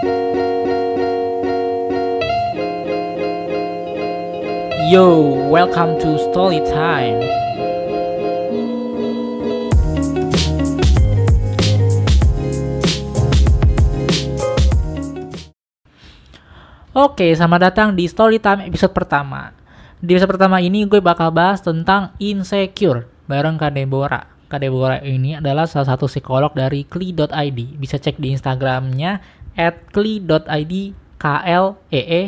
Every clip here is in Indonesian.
Yo, welcome to Story Time. Oke, selamat datang di Story Time episode pertama. Di episode pertama ini gue bakal bahas tentang insecure bareng Kak Deborah. Kak Deborah ini adalah salah satu psikolog dari kli.id. Bisa cek di Instagramnya at kli.id k l e e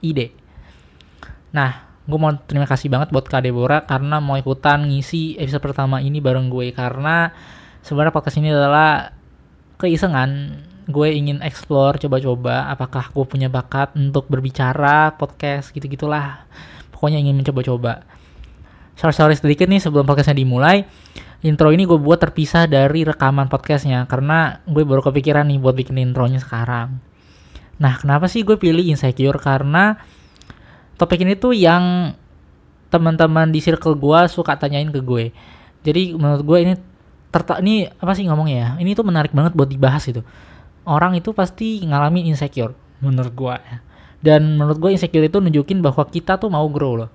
id. Nah, gue mau terima kasih banget buat Kak Deborah karena mau ikutan ngisi episode pertama ini bareng gue. Karena sebenarnya podcast ini adalah keisengan. Gue ingin explore coba-coba apakah gue punya bakat untuk berbicara podcast gitu-gitulah. Pokoknya ingin mencoba-coba. Sorry-sorry sedikit nih sebelum podcastnya dimulai intro ini gue buat terpisah dari rekaman podcastnya karena gue baru kepikiran nih buat bikin intronya sekarang. Nah kenapa sih gue pilih insecure? Karena topik ini tuh yang teman-teman di circle gue suka tanyain ke gue. Jadi menurut gue ini tertak ini apa sih ngomongnya ya? Ini tuh menarik banget buat dibahas gitu. Orang itu pasti ngalamin insecure menurut gua ya. Dan menurut gua insecure itu nunjukin bahwa kita tuh mau grow loh.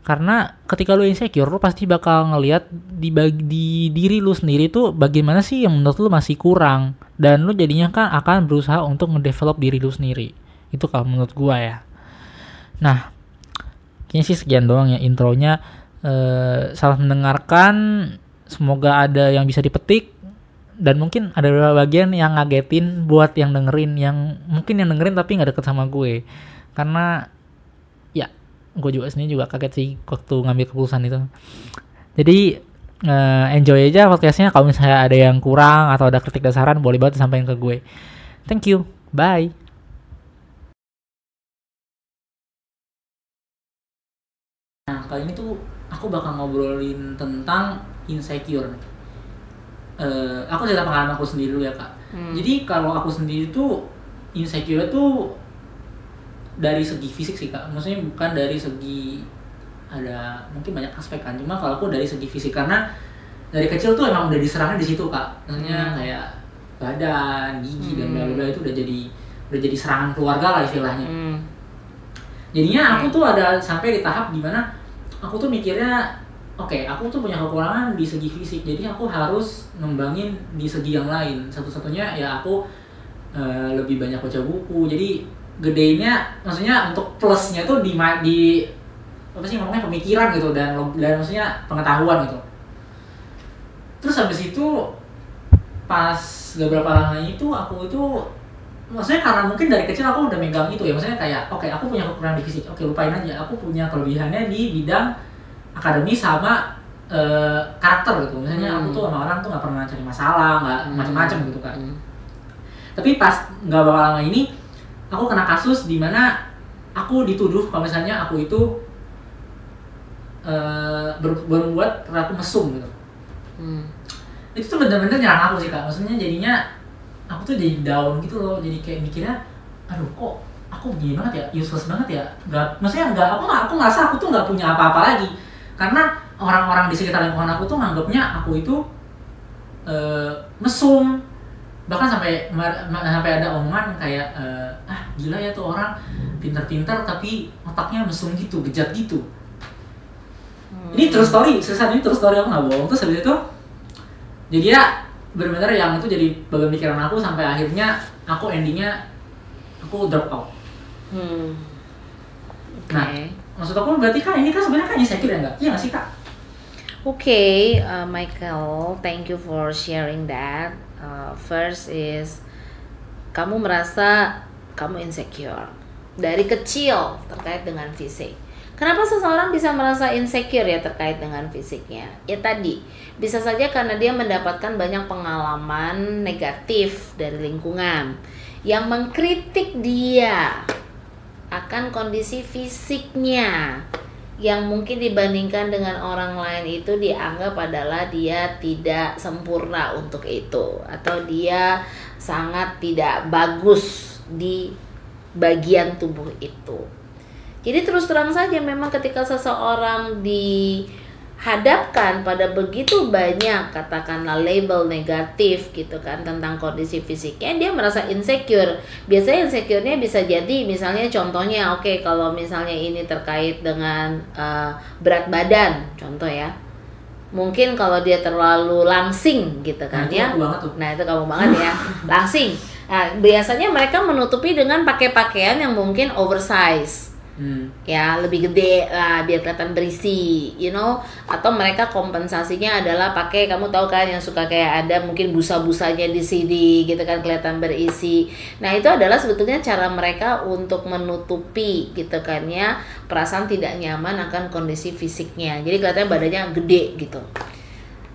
Karena ketika lu insecure lu pasti bakal ngelihat di di diri lu sendiri tuh bagaimana sih yang menurut lu masih kurang dan lu jadinya kan akan berusaha untuk ngedevelop diri lu sendiri. Itu kalau menurut gua ya. Nah, kayaknya sih sekian doang ya intronya. Eh, salah mendengarkan. Semoga ada yang bisa dipetik dan mungkin ada beberapa bagian yang ngagetin buat yang dengerin yang mungkin yang dengerin tapi nggak deket sama gue karena ya gue juga sendiri juga kaget sih waktu ngambil keputusan itu. Jadi uh, enjoy aja podcastnya. Kalau misalnya ada yang kurang atau ada kritik dan saran boleh banget sampaikan ke gue. Thank you. Bye. Nah kali ini tuh aku bakal ngobrolin tentang insecure. Uh, aku cerita pengalaman aku sendiri dulu ya kak. Hmm. Jadi kalau aku sendiri tuh insecure tuh dari segi fisik sih kak. Maksudnya bukan dari segi ada mungkin banyak aspek kan. Cuma kalau aku dari segi fisik karena dari kecil tuh emang udah diserangnya di situ kak. Maksudnya hmm. kayak badan, gigi hmm. dan bla itu udah jadi udah jadi serangan keluarga lah istilahnya. Hmm. Jadinya aku tuh ada sampai di tahap di mana aku tuh mikirnya oke okay, aku tuh punya kekurangan di segi fisik jadi aku harus ngembangin di segi yang lain satu-satunya ya aku uh, lebih banyak baca buku jadi gedenya maksudnya untuk plusnya tuh di di apa sih ngomongnya pemikiran gitu dan dan maksudnya pengetahuan gitu terus habis itu pas beberapa lama itu aku itu maksudnya karena mungkin dari kecil aku udah megang itu ya maksudnya kayak oke okay, aku punya kekurangan di fisik oke okay, lupain aja aku punya kelebihannya di bidang akademi sama uh, karakter gitu misalnya hmm. aku tuh sama orang tuh nggak pernah cari masalah nggak hmm. macam-macam gitu kan hmm. tapi pas nggak bakal lama ini aku kena kasus di mana aku dituduh kalau misalnya aku itu uh, ber berbuat perilaku mesum gitu. Hmm. itu tuh bener-bener nyerang aku sih kak. Maksudnya jadinya aku tuh jadi down gitu loh. Jadi kayak mikirnya aduh kok aku begini banget ya? Useless banget ya? Nggak maksudnya nggak aku nggak aku ngerasa aku tuh nggak punya apa-apa lagi. Karena orang-orang di sekitar lingkungan aku tuh nganggapnya aku itu uh, mesum. Bahkan sampai sampai ada omongan kayak uh, ah gila ya tuh orang pintar-pintar tapi otaknya mesum gitu bejat gitu hmm. ini terus story selesai ini terus story aku nggak bohong terus habis itu jadi ya benar-benar yang itu jadi bagian pikiran aku sampai akhirnya aku endingnya aku drop out hmm. okay. nah maksud aku berarti kan ini kan sebenarnya kan insecure ya enggak iya nggak sih kak Oke, okay, uh, Michael, thank you for sharing that. Uh, first is kamu merasa kamu insecure dari kecil terkait dengan fisik. Kenapa seseorang bisa merasa insecure ya terkait dengan fisiknya? Ya tadi, bisa saja karena dia mendapatkan banyak pengalaman negatif dari lingkungan yang mengkritik dia akan kondisi fisiknya yang mungkin dibandingkan dengan orang lain itu dianggap adalah dia tidak sempurna untuk itu atau dia sangat tidak bagus di bagian tubuh itu. Jadi terus terang saja memang ketika seseorang di hadapkan pada begitu banyak katakanlah label negatif gitu kan tentang kondisi fisiknya dia merasa insecure. Biasanya insecure-nya bisa jadi misalnya contohnya oke okay, kalau misalnya ini terkait dengan uh, berat badan contoh ya. Mungkin kalau dia terlalu langsing gitu kan nah, ya. itu nah itu kamu banget ya. Langsing nah, biasanya mereka menutupi dengan pakai pakaian yang mungkin oversize. Hmm. ya lebih gede lah biar kelihatan berisi you know? Atau mereka kompensasinya adalah pakai kamu tahu kan yang suka kayak ada mungkin busa-busanya di sini gitu kan kelihatan berisi. Nah itu adalah sebetulnya cara mereka untuk menutupi gitu kan ya? Perasaan tidak nyaman akan kondisi fisiknya. Jadi kelihatannya badannya gede gitu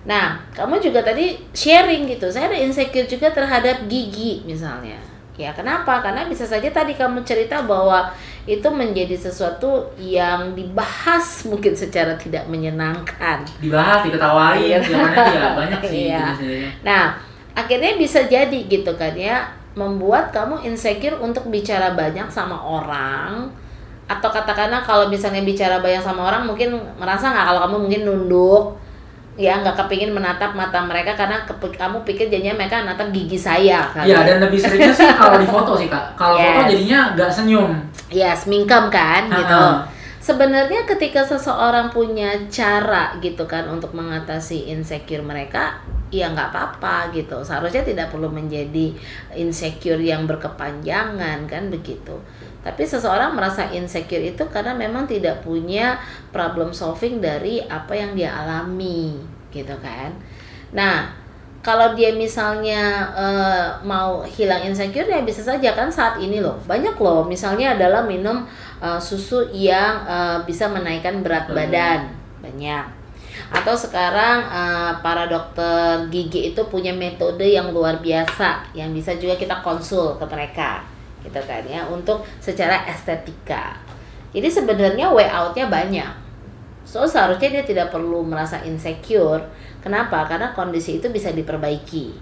Nah, kamu juga tadi sharing gitu. Saya ada insecure juga terhadap gigi misalnya. Ya, kenapa? Karena bisa saja tadi kamu cerita bahwa itu menjadi sesuatu yang dibahas mungkin secara tidak menyenangkan. Dibahas, diketawain, ya banyak sih. Iya. Nah, akhirnya bisa jadi gitu kan ya, membuat kamu insecure untuk bicara banyak sama orang atau katakanlah kalau misalnya bicara banyak sama orang mungkin merasa nggak kalau kamu mungkin nunduk ya nggak kepingin menatap mata mereka karena ke, kamu pikir jadinya mereka natap gigi saya kan? Iya dan lebih seringnya sih kalau di foto sih kak. Kalau yes. foto jadinya nggak senyum. Yes mingkem kan? Gitu. Sebenarnya ketika seseorang punya cara gitu kan untuk mengatasi insecure mereka ya nggak apa-apa gitu seharusnya tidak perlu menjadi insecure yang berkepanjangan kan begitu tapi seseorang merasa insecure itu karena memang tidak punya problem solving dari apa yang dia alami gitu kan. Nah, kalau dia misalnya uh, mau hilang insecure ya bisa saja kan saat ini loh. Banyak loh misalnya adalah minum uh, susu yang uh, bisa menaikkan berat badan. Banyak atau sekarang uh, para dokter gigi itu punya metode yang luar biasa yang bisa juga kita konsul ke mereka gitu kan ya untuk secara estetika. Jadi sebenarnya way outnya banyak. So seharusnya dia tidak perlu merasa insecure. Kenapa? Karena kondisi itu bisa diperbaiki.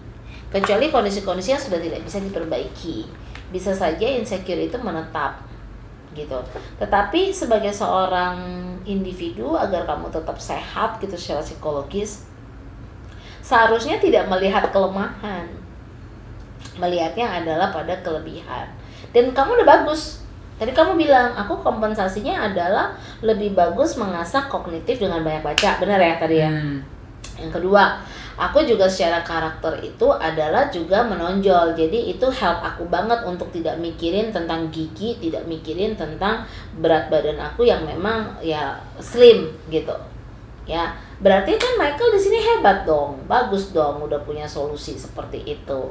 Kecuali kondisi-kondisi yang sudah tidak bisa diperbaiki. Bisa saja insecure itu menetap gitu. Tetapi sebagai seorang individu agar kamu tetap sehat gitu secara psikologis seharusnya tidak melihat kelemahan. Melihatnya adalah pada kelebihan. Dan kamu udah bagus. Tadi kamu bilang aku kompensasinya adalah lebih bagus mengasah kognitif dengan banyak baca. Benar ya tadi ya? Hmm. yang kedua aku juga secara karakter itu adalah juga menonjol. Jadi itu help aku banget untuk tidak mikirin tentang gigi tidak mikirin tentang berat badan aku yang memang ya slim gitu. Ya berarti kan Michael di sini hebat dong bagus dong udah punya solusi seperti itu.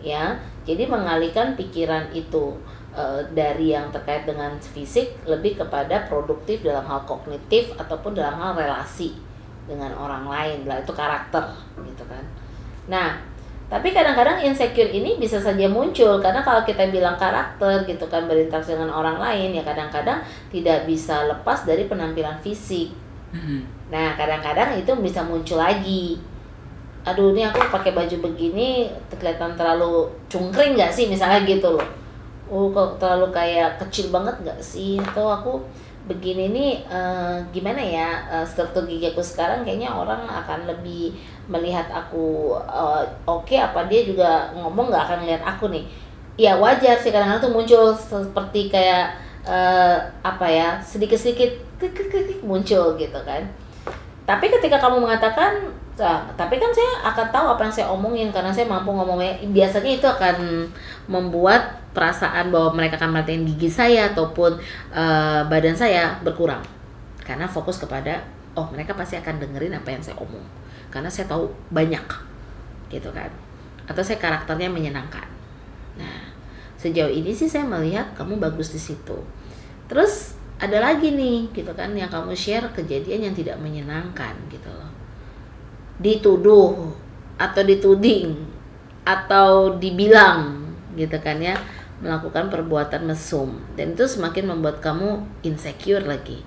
Ya jadi mengalihkan pikiran itu e, dari yang terkait dengan fisik lebih kepada produktif dalam hal kognitif ataupun dalam hal relasi dengan orang lain lah itu karakter gitu kan. Nah tapi kadang-kadang insecure ini bisa saja muncul karena kalau kita bilang karakter gitu kan berinteraksi dengan orang lain ya kadang-kadang tidak bisa lepas dari penampilan fisik. Mm-hmm. nah kadang-kadang itu bisa muncul lagi. Aduh ini aku pakai baju begini kelihatan terlalu cungkring nggak sih misalnya gitu loh? Oh kok terlalu kayak kecil banget nggak sih? Atau aku begini nih uh, gimana ya uh, struktur gigi aku sekarang kayaknya orang akan lebih melihat aku uh, oke okay, apa dia juga ngomong nggak akan lihat aku nih. Ya wajar sih kadang-kadang tuh muncul seperti kayak uh, apa ya sedikit-sedikit muncul gitu kan tapi ketika kamu mengatakan Nah, tapi kan saya akan tahu apa yang saya omongin karena saya mampu ngomongnya. Biasanya itu akan membuat perasaan bahwa mereka akan merhatiin gigi saya ataupun uh, badan saya berkurang. Karena fokus kepada oh mereka pasti akan dengerin apa yang saya omong. Karena saya tahu banyak. Gitu kan. Atau saya karakternya menyenangkan. Nah, sejauh ini sih saya melihat kamu bagus di situ. Terus ada lagi nih gitu kan yang kamu share kejadian yang tidak menyenangkan gitu loh. Dituduh atau dituding atau dibilang gitu kan ya melakukan perbuatan mesum. Dan itu semakin membuat kamu insecure lagi.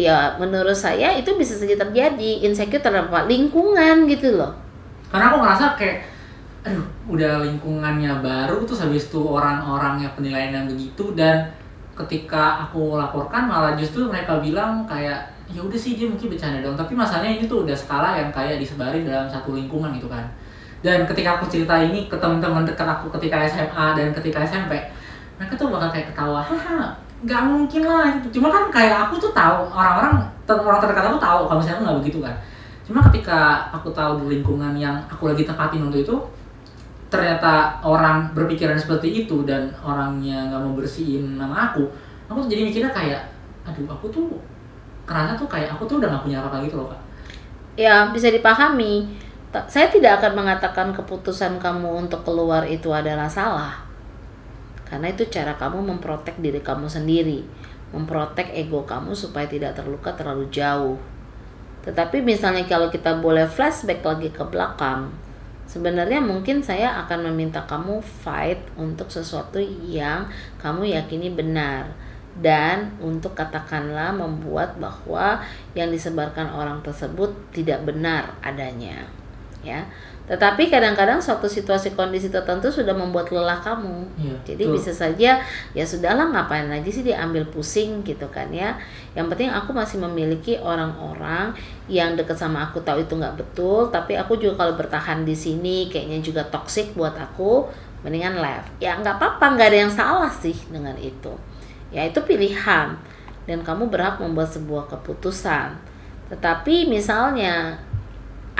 Ya menurut saya itu bisa saja terjadi insecure terhadap lingkungan gitu loh. Karena aku ngerasa kayak aduh udah lingkungannya baru terus habis itu orang-orangnya penilaian yang begitu dan ketika aku laporkan malah justru mereka bilang kayak ya udah sih dia mungkin bercanda dong. Tapi masalahnya ini tuh udah skala yang kayak disebarin dalam satu lingkungan gitu kan. Dan ketika aku cerita ini ke teman-teman dekat aku ketika SMA dan ketika SMP mereka tuh bakal kayak ketawa haha nggak mungkin lah. Cuma kan kayak aku tuh tahu orang-orang orang terdekat aku tahu kalau misalnya nggak begitu kan. Cuma ketika aku tahu di lingkungan yang aku lagi tempatin untuk itu ternyata orang berpikiran seperti itu dan orangnya nggak mau bersihin nama aku aku jadi mikirnya kayak aduh aku tuh kerasa tuh kayak aku tuh udah nggak punya apa-apa gitu loh kak Ya, bisa dipahami. Saya tidak akan mengatakan keputusan kamu untuk keluar itu adalah salah. Karena itu cara kamu memprotek diri kamu sendiri, memprotek ego kamu supaya tidak terluka terlalu jauh. Tetapi misalnya kalau kita boleh flashback lagi ke belakang, sebenarnya mungkin saya akan meminta kamu fight untuk sesuatu yang kamu yakini benar. Dan untuk katakanlah membuat bahwa yang disebarkan orang tersebut tidak benar adanya ya tetapi kadang-kadang suatu situasi kondisi tertentu sudah membuat lelah kamu. Iya, jadi betul. bisa saja ya sudahlah ngapain lagi sih diambil pusing gitu kan ya. Yang penting aku masih memiliki orang-orang yang deket sama aku tahu itu nggak betul. Tapi aku juga kalau bertahan di sini kayaknya juga toxic buat aku mendingan left. Ya nggak apa-apa nggak ada yang salah sih dengan itu. Ya itu pilihan. Dan kamu berhak membuat sebuah keputusan. Tetapi misalnya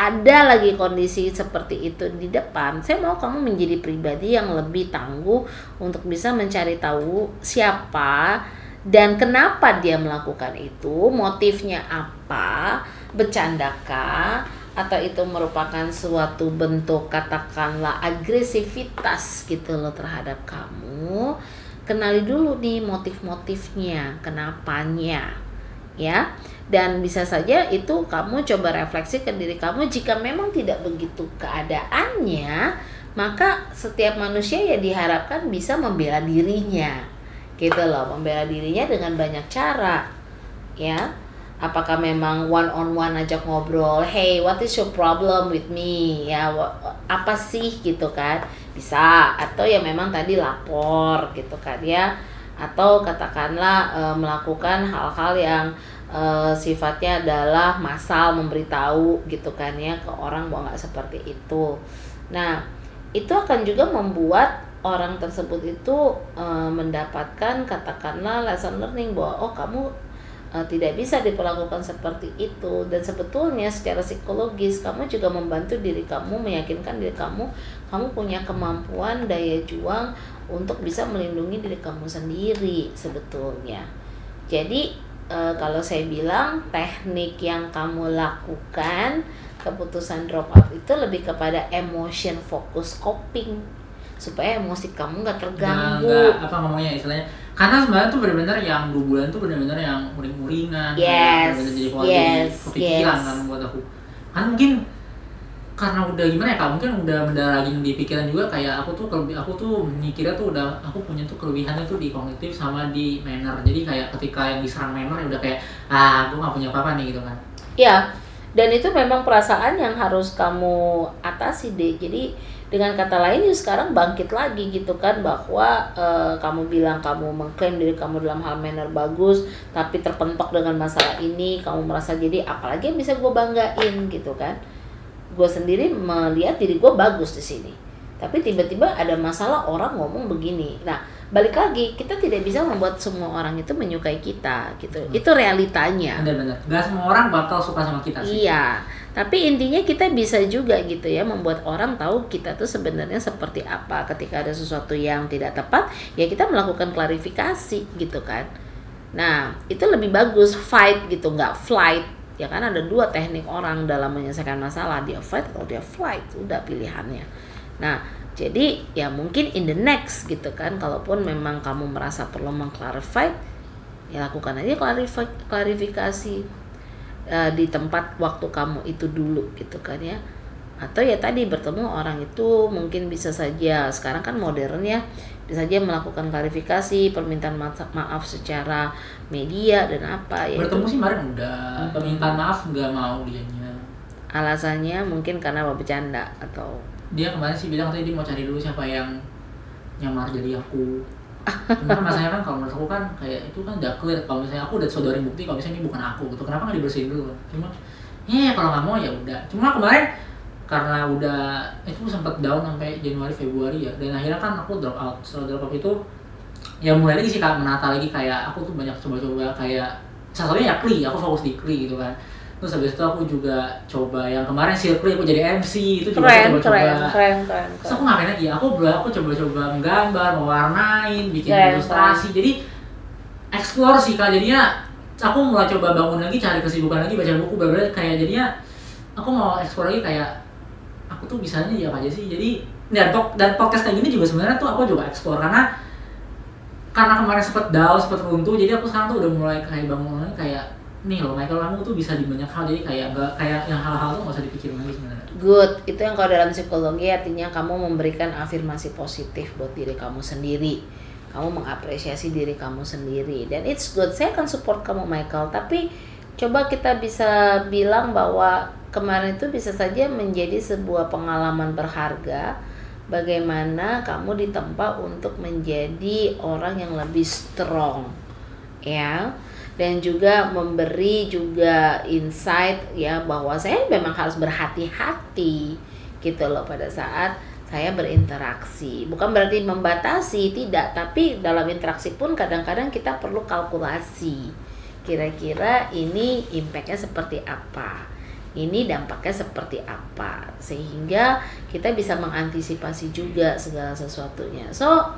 ada lagi kondisi seperti itu di depan, saya mau kamu menjadi pribadi yang lebih tangguh untuk bisa mencari tahu siapa dan kenapa dia melakukan itu, motifnya apa, bercandakah, atau itu merupakan suatu bentuk katakanlah agresivitas gitu loh terhadap kamu. Kenali dulu nih motif-motifnya, kenapanya ya dan bisa saja itu kamu coba refleksi ke diri kamu jika memang tidak begitu keadaannya maka setiap manusia ya diharapkan bisa membela dirinya. Gitu loh membela dirinya dengan banyak cara ya. Apakah memang one on one ajak ngobrol hey what is your problem with me? Ya apa sih gitu kan. Bisa atau ya memang tadi lapor gitu kan ya. Atau katakanlah eh, melakukan hal-hal yang eh, sifatnya adalah masal memberitahu gitu kan ya ke orang bahwa nggak seperti itu. Nah itu akan juga membuat orang tersebut itu eh, mendapatkan katakanlah lesson learning bahwa oh kamu eh, tidak bisa diperlakukan seperti itu. Dan sebetulnya secara psikologis kamu juga membantu diri kamu meyakinkan diri kamu kamu punya kemampuan daya juang untuk bisa melindungi diri kamu sendiri sebetulnya. Jadi eh, kalau saya bilang teknik yang kamu lakukan keputusan drop out itu lebih kepada emotion focus coping. Supaya emosi kamu nggak terganggu. Nggak, apa ngomongnya istilahnya? Karena sebenarnya tuh benar-benar yang dua bulan tuh benar-benar yang uring-uringan Yes, benar-benar jadi yes, jadi kepikiran yes. kan buat aku. Kan mungkin karena udah gimana ya kak mungkin udah mendaragin di pikiran juga kayak aku tuh kelebih aku tuh mikirnya tuh udah aku punya tuh kelebihannya tuh di kognitif sama di manner jadi kayak ketika yang diserang manner ya udah kayak ah gue nggak punya apa-apa nih gitu kan Ya, dan itu memang perasaan yang harus kamu atasi deh. Jadi dengan kata lain ya sekarang bangkit lagi gitu kan bahwa eh, kamu bilang kamu mengklaim diri kamu dalam hal manner bagus, tapi terpentok dengan masalah ini, kamu merasa jadi apalagi yang bisa gue banggain gitu kan? Gue sendiri melihat diri gue bagus di sini. Tapi tiba-tiba ada masalah orang ngomong begini. Nah, balik lagi kita tidak bisa membuat semua orang itu menyukai kita gitu. Itu realitanya. benar-benar nggak semua orang bakal suka sama kita sih Iya, tapi intinya kita bisa juga gitu ya membuat orang tahu kita tuh sebenarnya seperti apa ketika ada sesuatu yang tidak tepat, ya kita melakukan klarifikasi gitu kan. Nah, itu lebih bagus fight gitu, nggak flight. Ya kan ada dua teknik orang dalam menyelesaikan masalah, dia fight atau dia flight, udah pilihannya. Nah, jadi ya mungkin in the next gitu kan, kalaupun memang kamu merasa perlu mengclarify, ya lakukan aja klarifi- klarifikasi eh, di tempat waktu kamu itu dulu gitu kan ya. Atau ya tadi bertemu orang itu mungkin bisa saja. Sekarang kan modern ya bisa saja melakukan klarifikasi permintaan maaf, maaf secara media dan apa ya bertemu sih kemarin udah. Permintaan maaf nggak mau dianya. Alasannya mungkin karena mau bercanda atau dia kemarin sih bilang tadi dia mau cari dulu siapa yang nyamar jadi aku. Cuma kan masalahnya kan kalau menurut aku kan kayak itu kan udah clear. Kalau misalnya aku udah sodorin bukti kalau misalnya ini bukan aku gitu kenapa nggak dibersihin dulu? Cuma ya kalau nggak mau ya udah. Cuma kemarin karena udah itu sempat down sampai Januari Februari ya dan akhirnya kan aku drop out setelah drop out itu ya mulai lagi sih kak menata lagi kayak aku tuh banyak coba-coba kayak salah satunya ya Kli aku fokus di Kli gitu kan terus habis itu aku juga coba yang kemarin Circle aku jadi MC itu juga Keren, coba-coba keren, keren, keren, Terus keren. aku ngapain lagi? Aku bela- aku coba-coba menggambar, mewarnain, bikin Keren, ilustrasi. Jadi explore sih kak. Jadinya aku mulai coba bangun lagi, cari kesibukan lagi, baca buku, bla kayak jadinya aku mau explore lagi kayak aku tuh bisanya ya apa aja sih. Jadi dan, dan podcast kayak gini juga sebenarnya tuh aku juga explore karena karena kemarin sempet down, sempet runtuh, jadi aku sekarang tuh udah mulai kayak bangun kayak nih loh Michael kamu tuh bisa di banyak hal jadi kayak nggak kayak yang hal-hal tuh nggak usah dipikirin lagi sebenarnya Good, itu yang kalau dalam psikologi artinya kamu memberikan afirmasi positif buat diri kamu sendiri. Kamu mengapresiasi diri kamu sendiri dan it's good. Saya akan support kamu Michael, tapi coba kita bisa bilang bahwa kemarin itu bisa saja menjadi sebuah pengalaman berharga bagaimana kamu ditempa untuk menjadi orang yang lebih strong. Ya. Dan juga memberi juga insight ya bahwa saya memang harus berhati-hati gitu loh pada saat saya berinteraksi. Bukan berarti membatasi tidak. Tapi dalam interaksi pun kadang-kadang kita perlu kalkulasi kira-kira ini impactnya seperti apa? Ini dampaknya seperti apa? Sehingga kita bisa mengantisipasi juga segala sesuatunya. So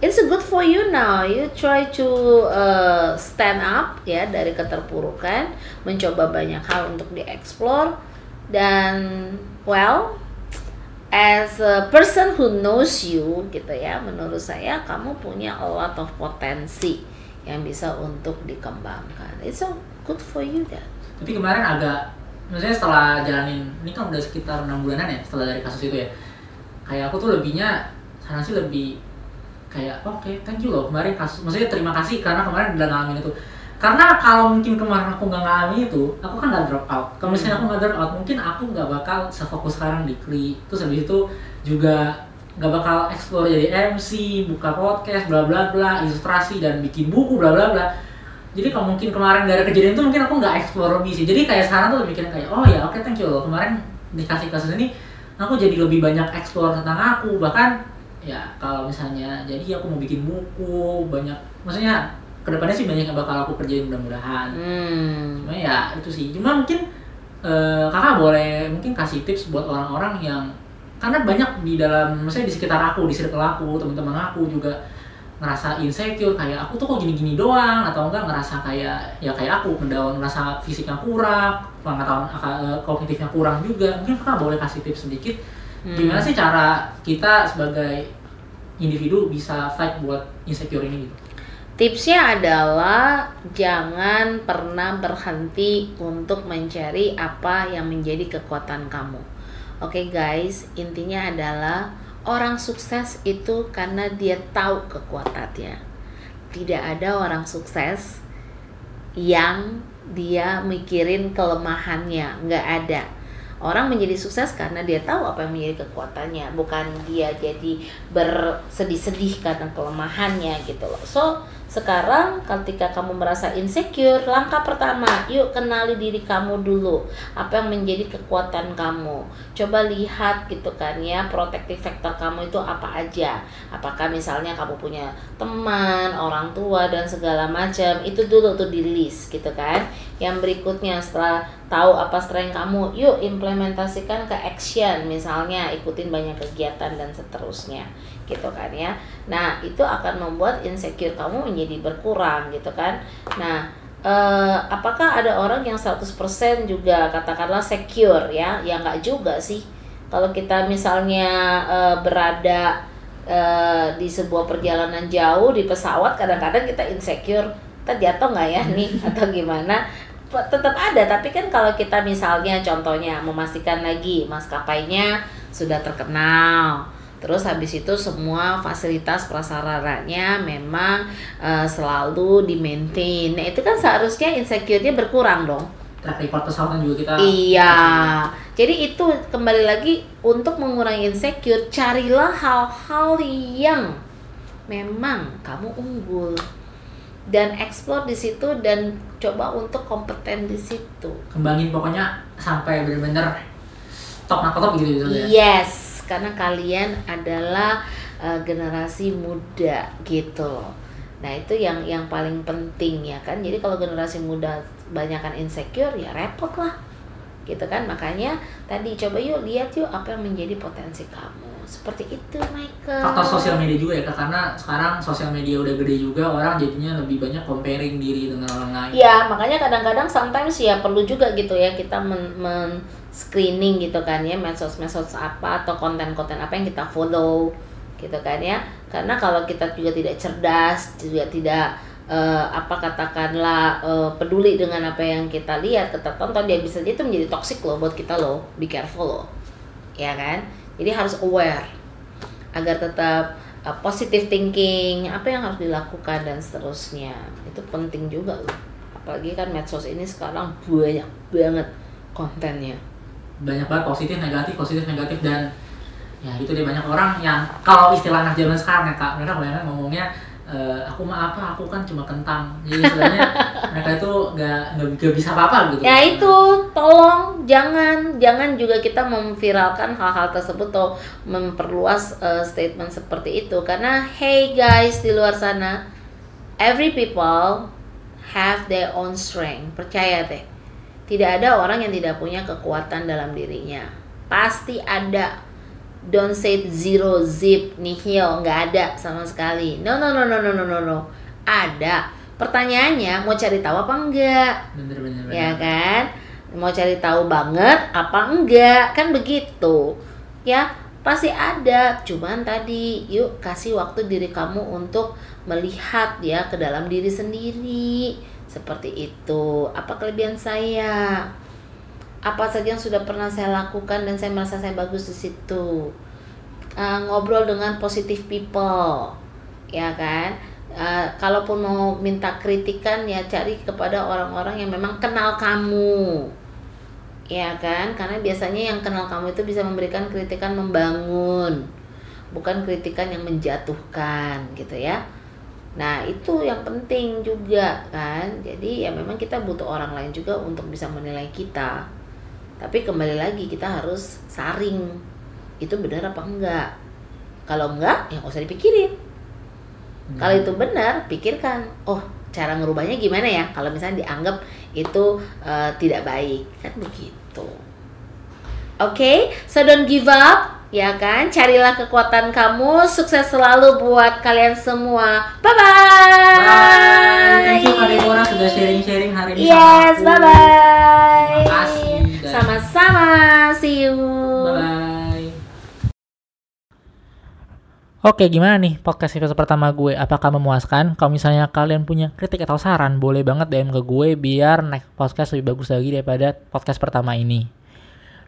it's good for you now. You try to uh, stand up ya dari keterpurukan, mencoba banyak hal untuk dieksplor dan well as a person who knows you gitu ya, menurut saya kamu punya a lot of potensi yang bisa untuk dikembangkan. It's so good for you dan. tapi kemarin agak maksudnya setelah jalanin ini kan udah sekitar enam bulanan ya setelah dari kasus itu ya. Kayak aku tuh lebihnya sana sih lebih kayak oke thank you loh kemarin kasus maksudnya terima kasih karena kemarin udah ngalamin itu. Karena kalau mungkin kemarin aku nggak ngalamin itu aku kan nggak drop out. Kalau misalnya aku nggak drop out mungkin aku nggak bakal sefokus sekarang di Kli. Terus habis itu juga nggak bakal explore jadi MC buka podcast bla bla bla ilustrasi dan bikin buku bla bla bla. Jadi kalau mungkin kemarin dari kejadian itu mungkin aku nggak explore lebih sih. Jadi kayak sekarang tuh lebih mikirnya kayak oh ya oke thank you loh. Kemarin dikasih kasus ini aku jadi lebih banyak explore tentang aku. Bahkan ya kalau misalnya jadi aku mau bikin buku banyak maksudnya ke depannya sih banyak yang bakal aku kerjain mudah-mudahan. Hmm. cuma ya itu sih. Cuma mungkin eh, kakak boleh mungkin kasih tips buat orang-orang yang karena banyak di dalam maksudnya di sekitar aku di circle aku teman-teman aku juga ngerasa insecure kayak aku tuh kok gini-gini doang atau enggak ngerasa kayak ya kayak aku ngedown ngerasa fisiknya kurang pengetahuan eh, kognitifnya kurang juga mungkin kakak boleh kasih tips sedikit Hmm. gimana sih cara kita sebagai individu bisa fight buat insecure ini gitu Tipsnya adalah jangan pernah berhenti untuk mencari apa yang menjadi kekuatan kamu. Oke guys, intinya adalah orang sukses itu karena dia tahu kekuatannya. Tidak ada orang sukses yang dia mikirin kelemahannya, nggak ada. Orang menjadi sukses karena dia tahu apa yang menjadi kekuatannya, bukan dia jadi bersedih-sedih karena kelemahannya gitu loh. So, sekarang ketika kamu merasa insecure, langkah pertama, yuk kenali diri kamu dulu. Apa yang menjadi kekuatan kamu. Coba lihat gitu kan ya, protective factor kamu itu apa aja. Apakah misalnya kamu punya teman, orang tua dan segala macam, itu dulu tuh di list gitu kan. Yang berikutnya setelah tahu apa strength kamu, yuk implementasikan ke action. Misalnya ikutin banyak kegiatan dan seterusnya gitu kan ya. Nah, itu akan membuat insecure kamu menjadi berkurang gitu kan. Nah, eh, apakah ada orang yang 100% juga katakanlah secure ya? Ya nggak juga sih. Kalau kita misalnya eh, berada eh, di sebuah perjalanan jauh di pesawat, kadang-kadang kita insecure, kita jatuh nggak ya nih atau gimana? Tetap ada, tapi kan kalau kita misalnya contohnya memastikan lagi maskapainya sudah terkenal, Terus habis itu semua fasilitas prasarananya memang eh, selalu di maintain. Nah itu kan seharusnya insecure-nya berkurang dong. track record pesawat juga kita Iya. Jadi itu kembali lagi untuk mengurangi insecure, carilah hal-hal yang memang kamu unggul dan explore di situ dan coba untuk kompeten di situ. Kembangin pokoknya sampai benar-benar top top gitu gitu ya. Yes, karena kalian adalah uh, generasi muda gitu loh. Nah, itu yang yang paling penting ya kan. Jadi kalau generasi muda banyakkan insecure ya repot lah. Gitu kan. Makanya tadi coba yuk lihat yuk apa yang menjadi potensi kamu seperti itu Michael. Faktor sosial media juga ya kak. Karena sekarang sosial media udah gede juga orang jadinya lebih banyak comparing diri dengan orang lain. Ya makanya kadang-kadang sometimes ya perlu juga gitu ya kita men, men screening gitu kan ya medsos-medsos apa atau konten-konten apa yang kita follow gitu kan ya. Karena kalau kita juga tidak cerdas juga tidak uh, apa katakanlah uh, peduli dengan apa yang kita lihat kita tonton dia bisa jadi itu menjadi toxic loh buat kita loh. Be careful loh. Ya kan jadi harus aware agar tetap uh, positive thinking apa yang harus dilakukan dan seterusnya. Itu penting juga loh. Apalagi kan medsos ini sekarang banyak banget kontennya. Banyak banget positif negatif positif negatif dan ya itu dia banyak orang yang kalau istilah anak zaman sekarang ya kak mereka banyak ngomongnya uh, aku mah apa aku kan cuma kentang. Jadi sebenarnya mereka itu nggak nggak bisa apa-apa gitu. Ya itu tolong jangan jangan juga kita memviralkan hal-hal tersebut atau memperluas uh, statement seperti itu. Karena hey guys di luar sana every people have their own strength. Percaya deh. Tidak ada orang yang tidak punya kekuatan dalam dirinya. Pasti ada don't say zero zip nihil nggak ada sama sekali. No no no no no no no no. Ada. Pertanyaannya mau cari tahu apa enggak? Bener, bener, bener. ya kan? Mau cari tahu banget apa enggak? Kan begitu. Ya pasti ada. Cuman tadi yuk kasih waktu diri kamu untuk melihat ya ke dalam diri sendiri. Seperti itu. Apa kelebihan saya apa saja yang sudah pernah saya lakukan dan saya merasa saya bagus di situ. Uh, ngobrol dengan positive people ya kan? Uh, kalaupun mau minta kritikan ya cari kepada orang-orang yang memang kenal kamu ya kan? Karena biasanya yang kenal kamu itu bisa memberikan kritikan membangun bukan kritikan yang menjatuhkan gitu ya. Nah, itu yang penting juga kan. Jadi ya memang kita butuh orang lain juga untuk bisa menilai kita tapi kembali lagi kita harus saring. Itu benar apa enggak? Kalau enggak ya nggak usah dipikirin. Hmm. kalau itu benar pikirkan oh cara ngerubahnya gimana ya? Kalau misalnya dianggap itu uh, tidak baik. Kan begitu. Oke okay? so don't give up ya kan? Carilah kekuatan kamu. Sukses selalu buat kalian semua. Bye bye, bye. thank you Kak Deborah sudah sharing sharing hari ini yes bye bye sama-sama. See you. Bye. Oke, gimana nih podcast episode pertama gue? Apakah memuaskan? Kalau misalnya kalian punya kritik atau saran, boleh banget DM ke gue biar next podcast lebih bagus lagi daripada podcast pertama ini.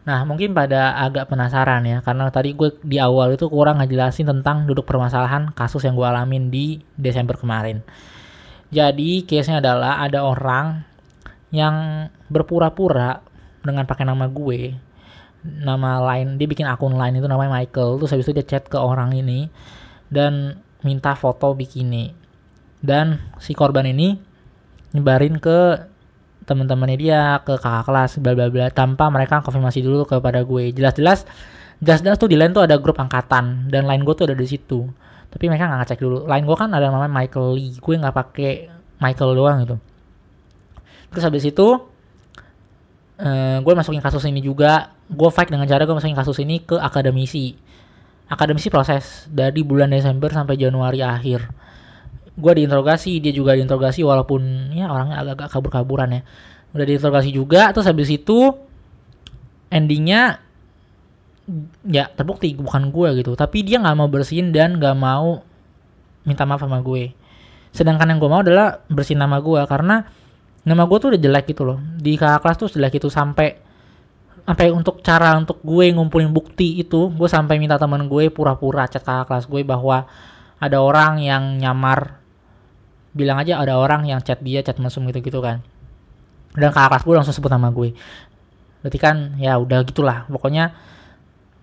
Nah, mungkin pada agak penasaran ya, karena tadi gue di awal itu kurang ngejelasin tentang duduk permasalahan kasus yang gue alamin di Desember kemarin. Jadi, case-nya adalah ada orang yang berpura-pura dengan pakai nama gue. Nama lain dia bikin akun lain itu namanya Michael. Terus habis itu dia chat ke orang ini dan minta foto bikini. Dan si korban ini nyebarin ke teman-temannya dia ke kakak kelas bla bla bla tanpa mereka konfirmasi dulu kepada gue. Jelas-jelas jelas-jelas tuh di lain tuh ada grup angkatan dan lain gue tuh ada di situ. Tapi mereka nggak ngecek dulu. Lain gue kan ada namanya Michael Lee. Gue nggak pakai Michael doang gitu. Terus habis itu uh, gue masukin kasus ini juga. Gue fight dengan cara gue masukin kasus ini ke akademisi. Akademisi proses dari bulan Desember sampai Januari akhir. Gue diinterogasi dia juga diinterogasi walaupun ya orangnya agak-agak kabur-kaburan ya. Udah diinterogasi juga terus habis itu endingnya ya terbukti bukan gue gitu. Tapi dia nggak mau bersihin dan nggak mau minta maaf sama gue. Sedangkan yang gue mau adalah bersihin nama gue karena nama gue tuh udah jelek gitu loh. Di kakak kelas tuh jelek itu sampai sampai untuk cara untuk gue ngumpulin bukti itu gue sampai minta teman gue pura-pura chat kakak kelas gue bahwa ada orang yang nyamar. Bilang aja ada orang yang chat dia chat mesum gitu gitu kan. Dan kakak kelas gue langsung sebut nama gue. Berarti kan ya udah gitulah. Pokoknya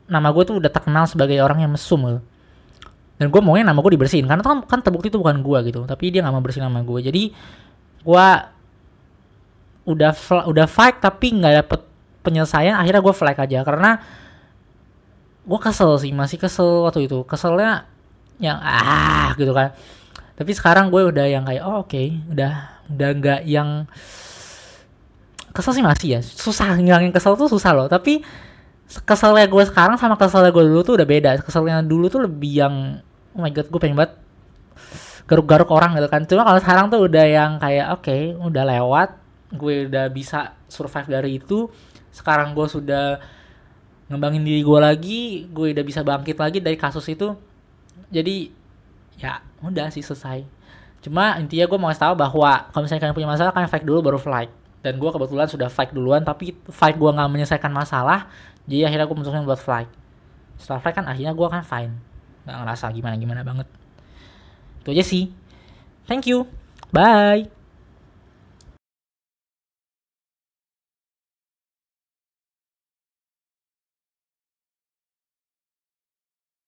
nama gue tuh udah terkenal sebagai orang yang mesum loh dan gue maunya nama gue dibersihin. Karena kan kan terbukti itu bukan gue gitu. Tapi dia nggak mau bersihin nama gue jadi gue udah udah fight tapi nggak dapet penyelesaian akhirnya gue flag aja. Karena gue kesel sih masih kesel waktu itu. Keselnya yang ah gitu kan. Tapi sekarang gue udah yang kayak oh oke. Udah udah nggak yang kesel sih masih ya. Susah ngilangin kesel tuh susah loh. Tapi keselnya gue sekarang sama keselnya gue dulu tuh udah beda. Keselnya dulu tuh lebih yang oh my god gue pengen banget garuk-garuk orang gitu kan. Cuma kalau sekarang tuh udah yang kayak oke udah lewat gue udah bisa survive dari itu sekarang gue sudah ngembangin diri gue lagi gue udah bisa bangkit lagi dari kasus itu. Jadi ya udah sih selesai. Cuma intinya gue mau kasih tahu bahwa kalau misalnya kalian punya masalah kalian fight dulu baru flight dan gue kebetulan sudah fight duluan tapi fight gue nggak menyelesaikan masalah jadi akhirnya gue memutuskan buat flight setelah flight kan akhirnya gue kan fine. Nggak ngerasa gimana gimana banget. Itu aja sih. Thank you. Bye